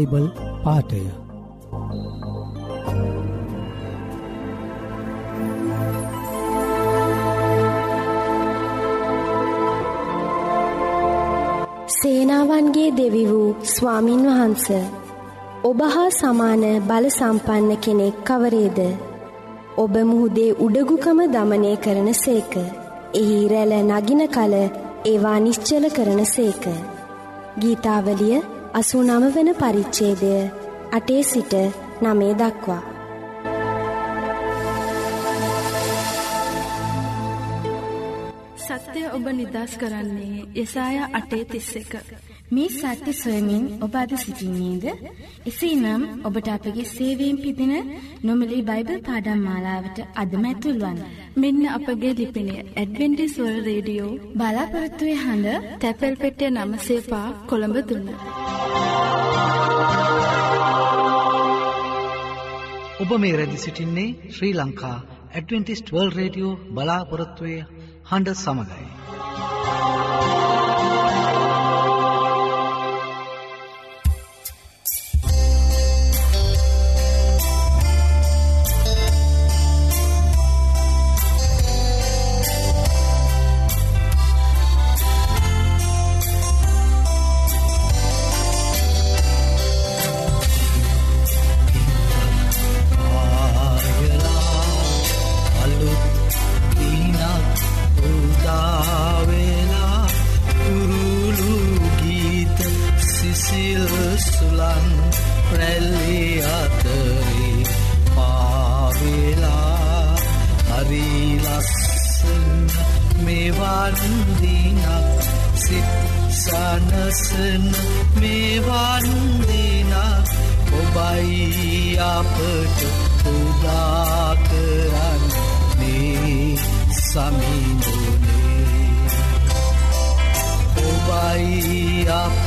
Bible පාටය සේනාවන්ගේ දෙවි වූ ස්වාමින් වහන්ස ඔබ හා සමාන බල සම්පන්න කෙනෙක් කවරේද? ඔබ මුහුදේ උඩගුකම දමනය කරන සේක. එහි රැල නගින කල ඒවා නිශ්චල කරන සේක. ගීතාවලිය අසූනම වන පරිච්චේදය අටේ සිට නමේ දක්වා සත්‍යය ඔබ නිදස් කරන්නේ යසාය අටේ තිස්ස එක. මේ සත්‍ය සොයමින් ඔබ අද සිසිින්නේද? එසේනම් ඔබට අපගේ සේවයෙන් පිදින නොමලි බයිබල් පාඩම් මාලාවට අදමැතුල්වන්. මෙන්න අපගේ ලිපිනය ඇඩවෙන්ටිස්වල් රේඩියෝ බලාපොරත්තුවය හඬ තැපැල් පෙටිය නමසේපා කොළඹ දුන්න. ඔබ මේ රැදි සිටින්නේ Sri Lanka Adventist World Radio බලාපොරොත්තුවය හඬ සමඟයි.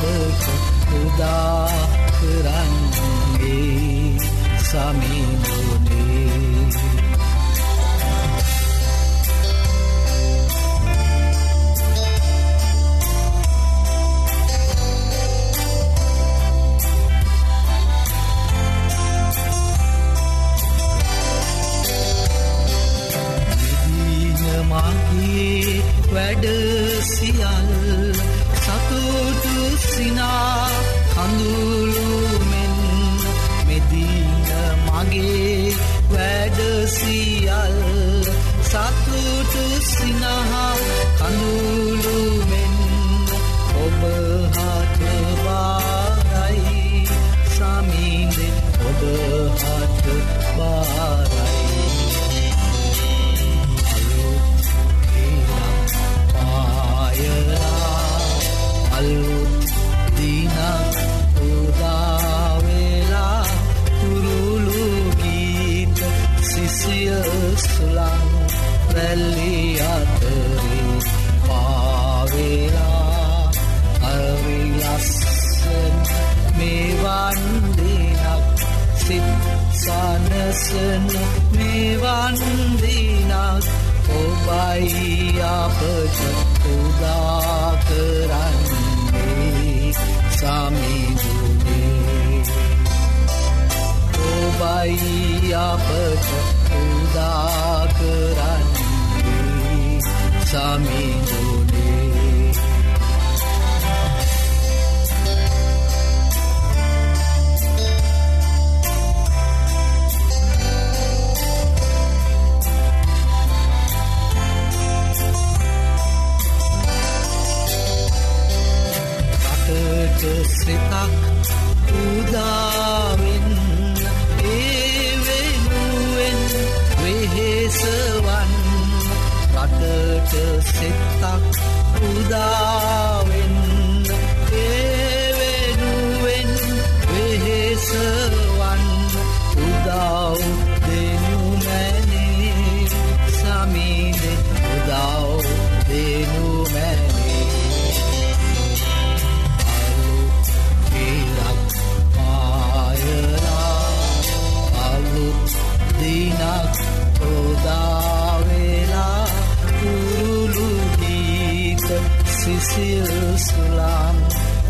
ඔබයි අපට උදා කරන්නේ සමිඳුනේ සිසිල් සුළං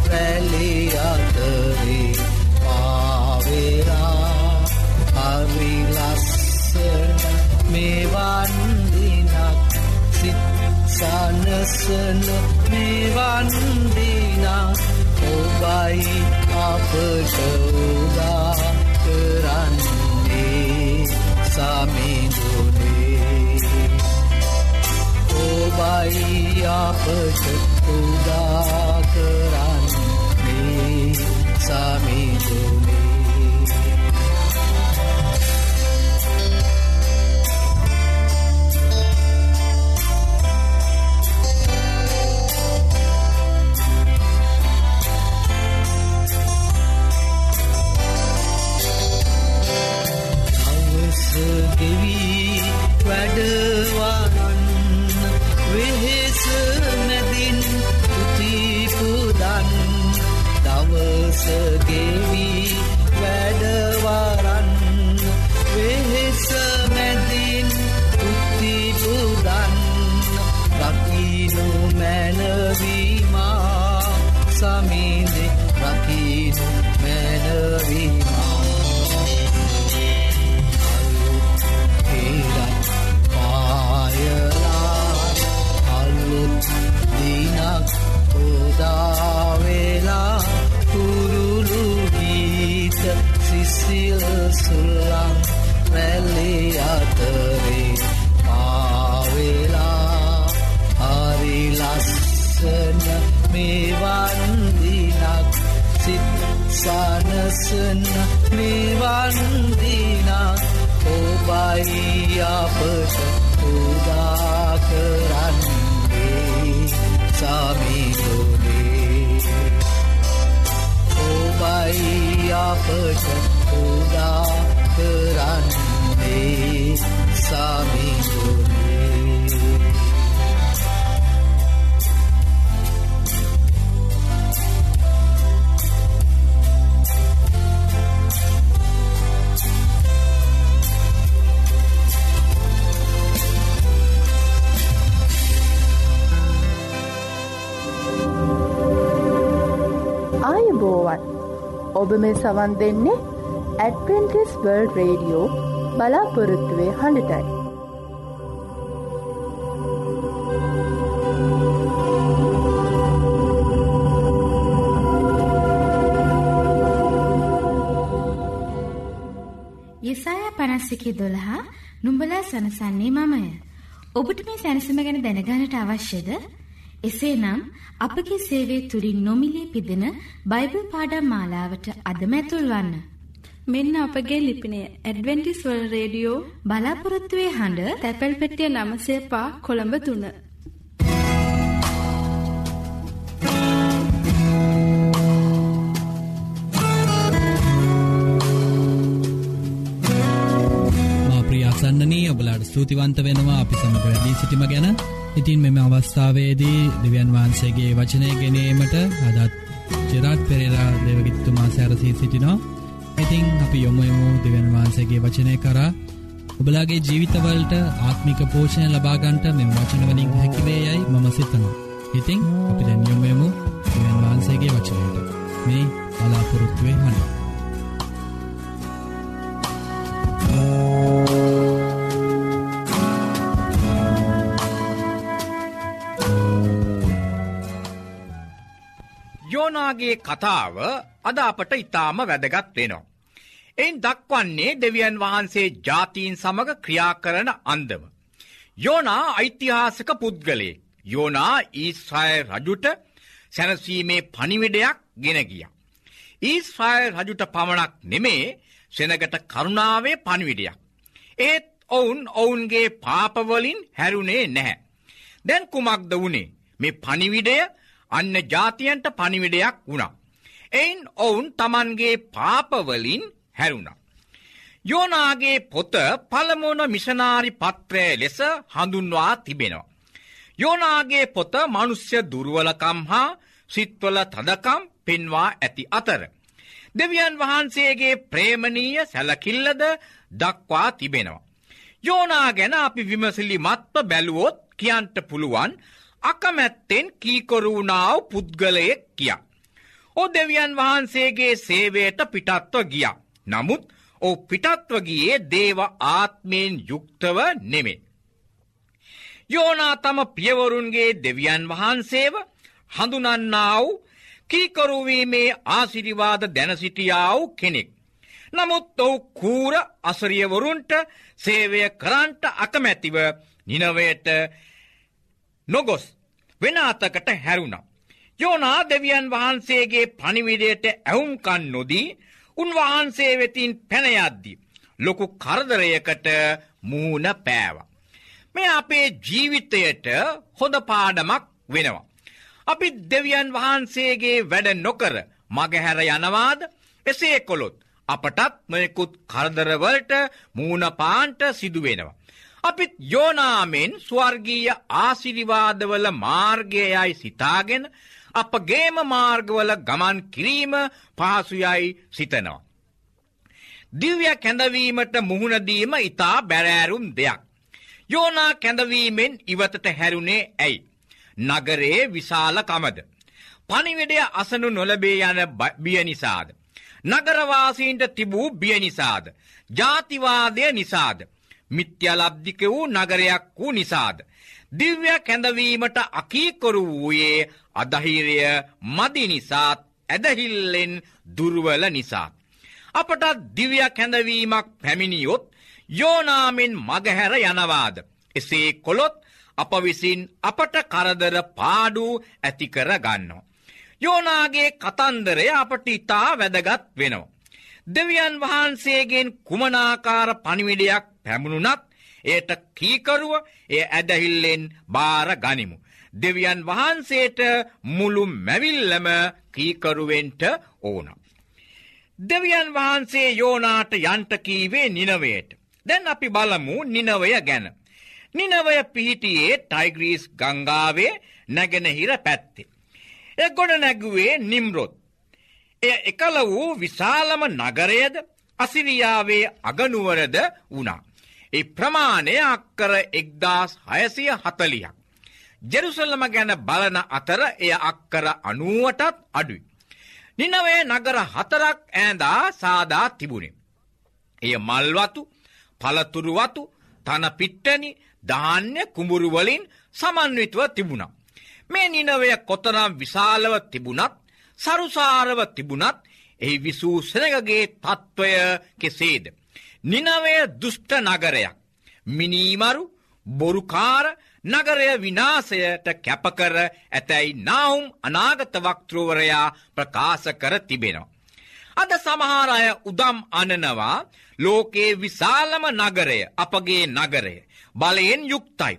රැලි අතරේ පාවෙලා. හරි ලස්සන මෙවන් දිනක් සිත් සනසන මෙවන් දිනක් ඔබයි අපට උදා කරන්නේ සමිඳුනේ ඔබයි අපට උදා කරන්නේ සමිඳුනේ මෙවන් දිනක් සිත් සනසන මෙවන් දිනක් ඔබයි අපට උදා කරන්නේ සමිදුනේ ඔබයි අපට උදා කරන්නේ සමිදුනේ ආයුබෝවන් ඔබ මේ සවන් දෙන්නේ ඇඩවෙන්ටිස් වර්ල් රේඩියෝ බලාපොරොත්තුවේ හඬටයි. යෙසායා පනස්සිකේ දොළහා නුඹලා සනසන්නේ මමය. ඔබට මේ සැනසම ගැන දැනගානට අවශ්‍යද? එසේනම් අපගේ සේවය තුළින් නොමිලේ පිදෙන බයිබල් පාඩම් මාලාවට අදම ඇතුල් වන්න. මෙන්න අපගේ ලිපිනය ඇඩවෙන්ටිස් වල් රේඩියෝ බලාපොරොත්තුවේ හඬ තැපැල් පෙටිය නමසේ පා කොළඹ තුන්න. ප්‍රියාසන්නනී ඔබලාට ස්තුතිවන්ත වෙනවා අපි සමඟ වැඩී සිටිම ගැන ඉතින් මෙම අවස්ථාවේදී දෙවියන් වහන්සේගේ වචනය ගෙනීමට අදත් චෙරාට් පෙරේරා දෙවගිත්තුමා සැරසී සිටිනෝ ඉතිං අපි යොමුයමු දෙවන් වහන්සේගේ වචනය කරා ඔබලාගේ ජීවිතවලට ආත්මික පෝෂණය ලබාගන්ට මෙම වචනවලින් හැකිවේ යයි මම සිතනවා. ඉතිං අපි දැන් යොමුයමු දෙවන් වහන්සේගේ වචනයට මේ බලාපොරොත්තුවේ හඬ. යෝනාගේ කතාව අද අපට ඉතාම වැදගත් වෙනවා. එයින් දක්වන්නේ දෙවියන් වහන්සේ ජාතීන් සමඟ ක්‍රියා කරන අන්දම. යෝනා ඓතිහාසක පුද්ගලේ යෝනා ඊස්්‍රය රජුට සැනසීමේ පනිවිඩයක් ගෙන ගිය. ඊස්්‍රයිල් රජුට පමණක් නෙමේ සෙනගට කරුණාවේ පනිවිඩයක්. ඒත් ඔවුන් ඔවුන්ගේ පාපවලින් හැරුණේ නැහැ. දැන් කුමක්ද වුණේ මේ පනිවිඩය අන්න ජාතියන්ට පනිවිඩයක් වුණා. එයින් ඔවුන් තමන්ගේ පාපවලින් හැරුණා. යෝනාගේ පොත පළමුුණ මිෂනාරි පත්‍රය ලෙස හඳුන්වා තිබෙනවා. යෝනාගේ පොත මනුස්්‍ය දුරුවලකම් හා සිත්වල තදකම් පෙන්වා ඇති අතර. දෙවියන් වහන්සේගේ ප්‍රේමණීය සැලකිල්ලද දක්වා තිබෙනවා. යෝනා ගැන අපි විමසිලි මත්ව බැලුවොත් කියන්ට පුළුවන් අකමැත්තෙන් කීකොරුණාව පුද්ගලයෙක් කියා. ඕ දෙවියන් වහන්සේගේ සේවයට පිටත්ව ගිය. නමුත් ඕ පිටත්ව ගියේ දේව ආත්මයෙන් යුක්තව නෙමේ. යෝනා තම පියවරුන්ගේ දෙවියන් වහන්සේව හඳුනන්නාව කීකරුවීමේ ආසිරිවාද දැනසිටියාව කෙනෙක්. නමුත් ඔවු කූර අසරියවරුන්ට සේවය කරන්ට අකමැතිව නිනවයට නොගොස් වෙන අතකට හැරුණා. යෝනා දෙවියන් වහන්සේගේ පනිවිඩයට ඇවුම්කන් නොදී උන්වහන්සේ වෙතින් පැනයද්දි. ලොකු කරදරයකට මූුණ පෑව. මේ අපේ ජීවිතයට හොඳ පාඩමක් වෙනවා. අපි දෙවියන් වහන්සේගේ වැඩ නොකර මගහැර යනවාද එසේ කොළොත් අපටත් නොයකුත් කරදරවලට මූුණපාන්ට සිදුවෙනවා. අපිත් යෝනාමෙන් ස්වර්ගීය ආසිරිවාදවල මාර්ගයයි සිතාගෙන අපගේම මාර්ගවල ගමන් කිරීම පහසුයයි සිතනවා. දිව්‍ය කැඳවීමට මුහුණදීම ඉතා බැරෑරුම් දෙයක්. යෝනා කැඳවීමෙන් ඉවතට හැරුණේ ඇයි. නගරේ විශාල කමද. පනිවිඩය අසනු නොලබේ යන බිය නිසාද. නගරවාසීන්ට තිබූ බිය නිසාද. ජාතිවාදය නිසාද. මිත්‍යලබ්ධික වූ නගරයක් වූ නිසාද. දිව්‍ය කැඳවීමට අකීකොරු වූයේ අදහිරය මදි නිසාත් ඇදහිල්ලෙන් දුර්වල නිසා. අපට දිව්‍ය කැඳවීමක් පැමිණියොත් යෝනාමෙන් මගහැර යනවාද. එසේ කොළොත් අප විසින් අපට කරදර පාඩු ඇතිකර ගන්නවා. යෝනාගේ කතන්දරය අපට ඉතා වැදගත් වෙනවා. දෙවියන් වහන්සේගෙන් කුමනාකාර පනිවිඩයක් පැමුණුනත් ඒට කීකරුව එය ඇදහිල්ලෙන් බාර ගනිමු. දෙවියන් වහන්සේට මුළු මැවිල්ලම කීකරුවෙන්ට ඕන. දෙවියන් වහන්සේ යෝනාට යන්ට කීවේ නිනවයට. දැන් අපි බලමු නිනවය ගැන. නිනවය පිහිටියේ ටයිග්‍රීස් ගංගාවේ නැගෙනහිර පැත්තේ. එ ගොඩ නැගුවේ නිම්රොත්. එය එකල වූ විශාලම නගරයද අසිරියාවේ අගනුවරද වුණා. ඒ ප්‍රමාණය අක්කර එක්දාස් හයසිය හතලියක්. ජෙරුසල්ලම ගැන බලන අතර එය අක්කර අනුවටත් අඩුයි. නිනවේ නගර හතරක් ඈදා සාදා තිබුණේ. එය මල්වතු පලතුරුවතු තන පිට්ටනි ධාන්‍ය කුඹුරුවලින් සමන්විතව තිබුණා. මේ නිනවය කොතරම් විශාලව තිබුණත් සරුසාරව තිබුණත් එහි විසූ සෙනගගේ තත්ත්වය කෙසේද. නිනවය දුෂ්ට නගරයක්. මිනීමරු බොරුකාර නගරය විනාසයට කැපකර ඇතැයි නාවුම් අනාගත වක්තෘවරයා ප්‍රකාශ කර තිබෙනවා. අද සමහාරය උදම් අනනවා ලෝකයේ විශාලම නගරය අපගේ නගරය බලයෙන් යුක්තයි.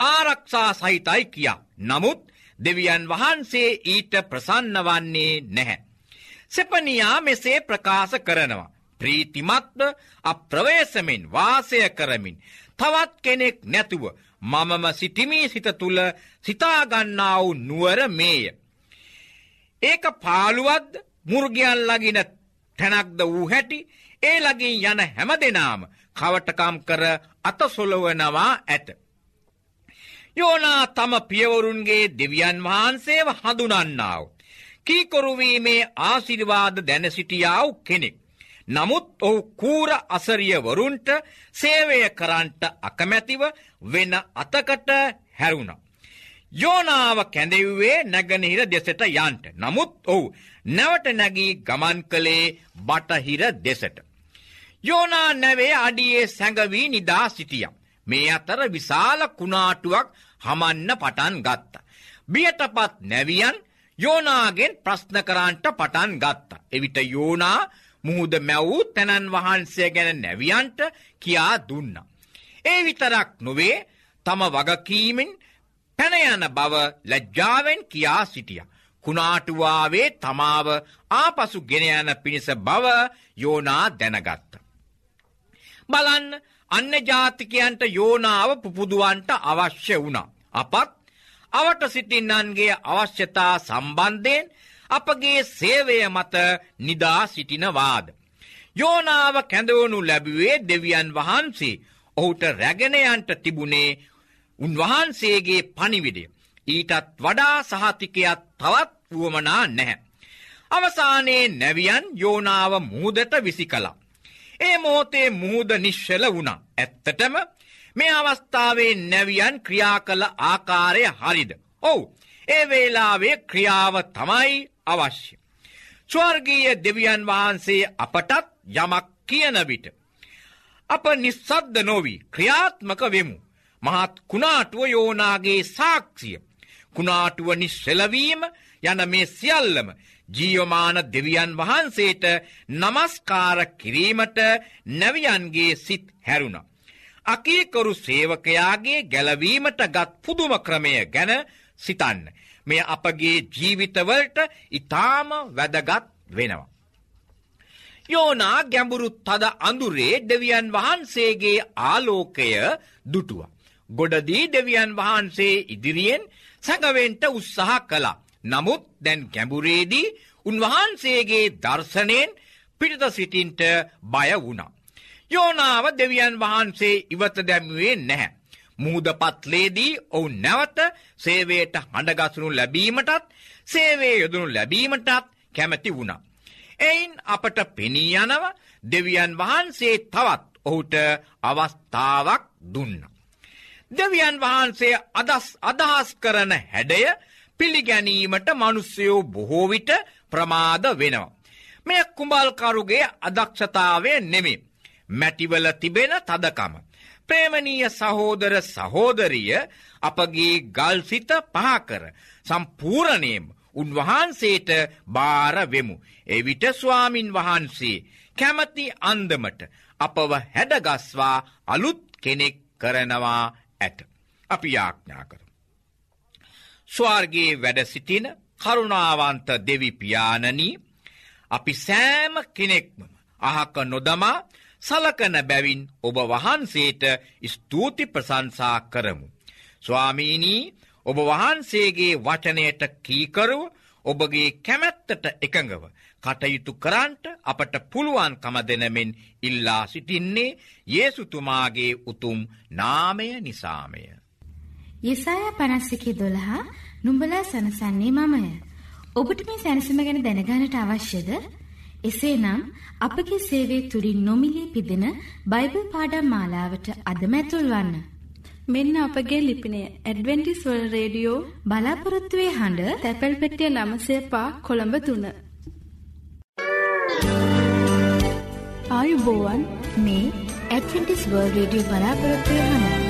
ආරක්ෂා සහිතයි කියා. නමුත් දෙවියන් වහන්සේ ඊට ප්‍රසන්න වන්නේ නැහැ. සෙපනියා මෙසේ ප්‍රකාශ කරනවා. ප්‍රීතිමත්ව අප්‍රවේශමෙන් වාසය කරමින් තවත් කෙනෙක් නැතුව මමම සිටිමී සිත තුළ සිතාගන්නාව නුවර මේය. ඒක පාළුවද්ද මුර්ගයන් ලගින තැනක්ද වූ හැටි ඒ ලගින් යන හැම දෙනාම කවටකම් කර අතසොලවනවා ඇත. යෝනා තම පියවරුන්ගේ දෙවියන් වහන්සේව හඳුනන්නාව. කීකොරුවීමේ ආසිරිවාද දැන සිටියාව කෙනෙක්. නමුත් ඔහු කූර අසරියවරුන්ට සේවය කරන්ට අකමැතිව වෙන අතකට හැරුණ. යෝනාව කැඳෙව්වේ නැගනහිර දෙසට යන්ට. නමුත් ඔහු නැවට නැගී ගමන් කළේ බටහිර දෙසට. යෝනා නැවේ අඩියේ සැඟවී නිදා සිටියම්. මේ අතර විශාල කුණාටුවක් හමන්න පටන් ගත්ත. බියටපත් නැවියන් යෝනාගෙන් ප්‍රශ්න කරන්ට පටන් ගත්ත. එවිට යෝනා මුහුද මැවූ තැනන් වහන්සේ ගැන නැවියන්ට කියා දුන්න. ඒ විතරක් නොවේ තම වගකීමෙන් පැනයන බව ලැජ්ජාවෙන් කියා සිටිය. කුණාටුවාවේ තමාව ආපසු ගෙනයන පිණිස බව යෝනා දැනගත්ත. බලන්න අන්න ජාතිකයන්ට යෝනාව පුපුදුවන්ට අවශ්‍ය වුණා. අපත් අවට සිටින්නන්ගේ අවශ්‍යතා සම්බන්ධයෙන් අපගේ සේවය මත නිදා සිටිනවාද. යෝනාව කැඳවනු ලැබුවේ දෙවියන් වහන්සේ ඔහුට රැගෙනයන්ට තිබුණේ උන්වහන්සේගේ පනිවිඩය. ඊටත් වඩා සහතිකයක් තවත් වුවමනා නැහැ. අවසානයේ නැවියන් යෝනාව මුහදට විසි කලා. ඒ මෝතේ මුහුද නිශ්ෂල වුණා. ඇත්තටම මේ අවස්ථාවේ නැවියන් ක්‍රියා කළ ආකාරය හරිද. ඔවු ඒ වේලාවේ ක්‍රියාව තමයි අවශ්‍ය. ස්වර්ගීය දෙවියන් වහන්සේ අපටත් යමක් කියන විට. අප නිස්සද්ද නොවී ක්‍රියාත්මක වෙමු. මහත් කුණාටුව යෝනාගේ සාක්ෂිය. කුණාටුව නිශ්සෙලවීම යන මේ සියල්ලම ජීවමාන දෙවියන් වහන්සේට නමස්කාර කිරීමට නැවියන්ගේ සිත් හැරුණ. අකීකරු සේවකයාගේ ගැලවීමට ගත් පුදුම ක්‍රමය ගැන සිතන්න. මෙය අපගේ ජීවිතවලට ඉතාම වැදගත් වෙනවා. යෝනා ගැඹුරු තද අඳුරේ දෙවියන් වහන්සේගේ ආලෝකය දුටුව. ගොඩදී දෙවියන් වහන්සේ ඉදිරියෙන් සැඟවෙන්ට උත්සාහ කළා. නමුත් දැන් ගැඹුරේදී උන්වහන්සේගේ දර්ශනයෙන් පිරිත සිටින්ට බය වුණා. යෝනාව දෙවියන් වහන්සේ ඉවත දැම්වේ නැහැ. මුහදපත්ලේදී ඔවු නැවත සේවයට හඬගසනු ලැබීමටත් සේවේ යොදනු ලැබීමටත් කැමැති වුණා. එයින් අපට පෙනී යනව දෙවියන් වහන්සේ තවත් ඔහුට අවස්ථාවක් දුන්න. දෙවියන් වහන්සේ අදස් අදහස් කරන හැඩය පිළිගැනීමට මනුස්සයෝ බොහෝවිට ප්‍රමාද වෙනවා. මෙය කුඹල්කරුගේ අදක්ෂතාවය නෙමේ. මැටිවල තිබෙන තදකම. ප්‍රේමණීය සහෝදර සහෝදරිය අපගේ ගල්සිත පහකර සම්පූරණයම උන්වහන්සේට භාරවෙමු. එවිට ස්වාමින් වහන්සේ කැමති අන්දමට අපව හැඩගස්වා අලුත් කෙනෙක් කරනවා ඇත. අපි යාඥා කර. ස්වාර්ගේ වැඩ සිටින කරුණාවන්ත දෙවිපාණනී අපි සෑම කෙනෙක්ම අහක නොදමා සලකන බැවින් ඔබ වහන්සේට ස්තුති ප්‍රසංසා කරමු. ස්වාමීනී ඔබ වහන්සේගේ වචනයට කීකරුව ඔබගේ කැමැත්තට එකඟව කටයුතු කරන්ට අපට පුළුවන්කම දෙනමෙන් ඉල්ලා සිටින්නේ ඒසුතුමාගේ උතුම් නාමය නිසාමය. යෙසාය පනස්සිකි දොළහා නුඹලා සනසන්නේ මමය. ඔබට මේ සැනසම ගැන දැනගානට අවශ්‍යද? එසේනම් අපගේ සේවයේ තුලින් නොමිලේ පිදෙන බයිබල් පාඩම් මාලාවට අදම ඇතුල් වන්න. මෙන්න අපගේ ලිපිනය ඇඩ්වෙන්ටිස් වර්ල්ඩ් රේඩියෝ බලාපොරොත්තු වේ හඬ තැපැල් පෙට්ටිය 900 කොළඹ 3. ආයුබෝවන් මේ Adventist World Radio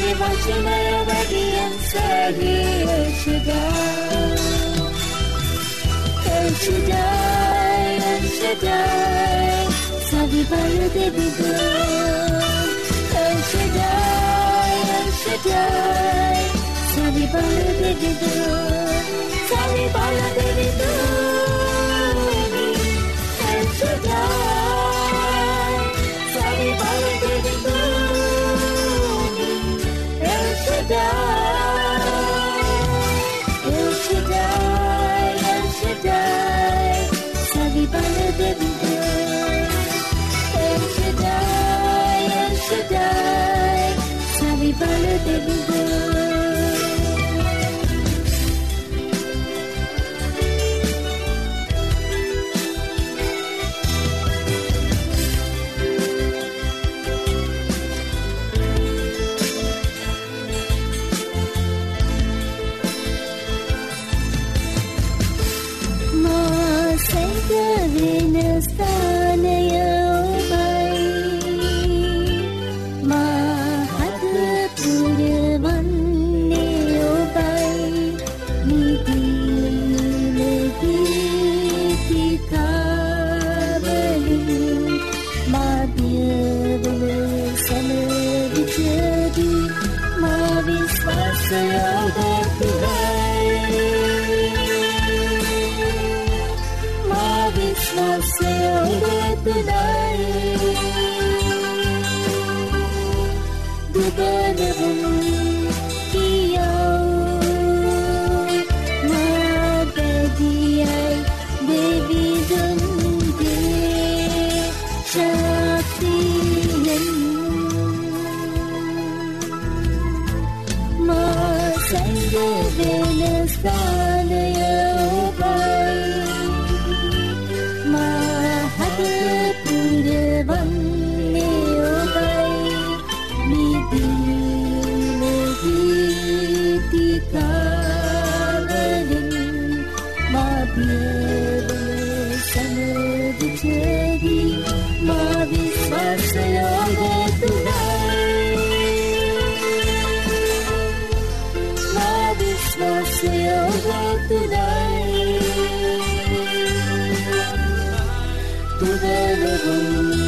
başına veriyen seni ölçüde Ölçüde, ölçüde Sabi bayu de bidu Ölçüde, ölçüde Sabi bayu de bidu Sabi bayu de bidu baby girl. El Shaddai, El Shaddai, Savvy Balu, baby. විශ්වාසයෝදතුරයි දුබලවුන් Thank you.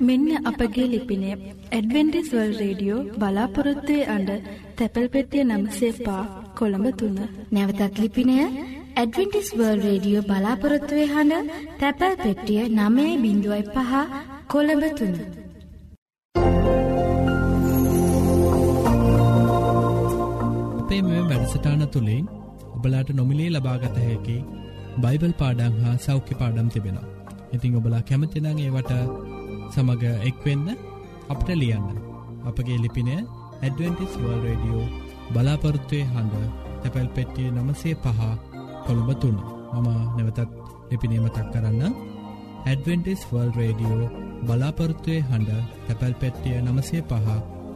මෙන්න අපගේ ලිපිනය Adventist වල් radio බලාපොරොත්තුවේ අඩ තැපැල් පෙටිය නම්සේ පා කොළඹ තුන්න. නැවතත් ලිපිනය ඇඩවෙන්ටිස් වර්ල් රේඩියෝ බලාපොරොත්තුවේ හඬ තැපැල් පෙට්ටිය නමයයි බිඳුවයි පහ කොළඹ තුන්න. අපේ මෙ වැඩසටාන තුළින් ඔබලාට නොමිලේ ලබාගත හැකි බයිබල් පාඩං හා සෞඛ්‍ය පාඩම් තිබෙනවා. ඉතිං ඔබලා කැමතිනං ඒවට සමඟ එක්වෙන්න අපට ලියන්න. අපගේ ලිපිනය ඇඩවෙන්ටිස් වර්ල් රඩියෝ බලාපොරත්තුවය හඬ තැපැල් පෙට්ටිය නමසේ පහ කොළඹ තුන්න මම නැවතත් ලිපිනීමතක් කරන්න. ඇඩවෙන්ටිස් වර්ල් රේඩියෝ බලාපොරත්තුවය හඬ තැපැල් පෙට්ටිය නමසේ පහ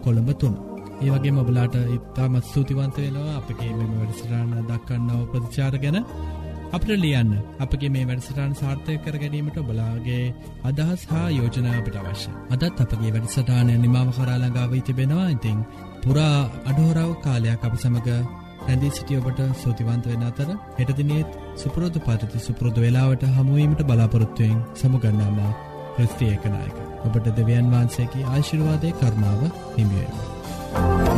කොළඹ තුන්න ඒ වගේ මොබලාට ඉතාමත් ස්තුතිවන්ත වෙනවා අපගේ මෙම වැඩසටාන දක්කන්නව ප්‍රතිචාර ගැන. අපට ලියන්න අපගේ මේ වැඩසටාන් සාර්ථය කර ගැනීමට බලාගේ අදහස් හා යෝජනා අපට අවශ්‍ය. අදත් අපගේ වැඩසටානය නිමාව කරාලඟාව තිබෙනවා ඉතිං පුරා අඩහෝරාව කාලයක් අප සමඟ රැඳී සිටිය ඔබට සූතිවන්ත වෙන අතර හෙටදිනෙත් සුපරෝධ පරිති සුපුරෘධ වෙලාවට හමුවීමට බලාපොරොත්තුවයෙන් සමුගන්නාම ප්‍රස්තියකනායක ඔබට දෙවියන් වහන්සේකි ආශිර්වාදය කර්මාව හිමිුවෙන්.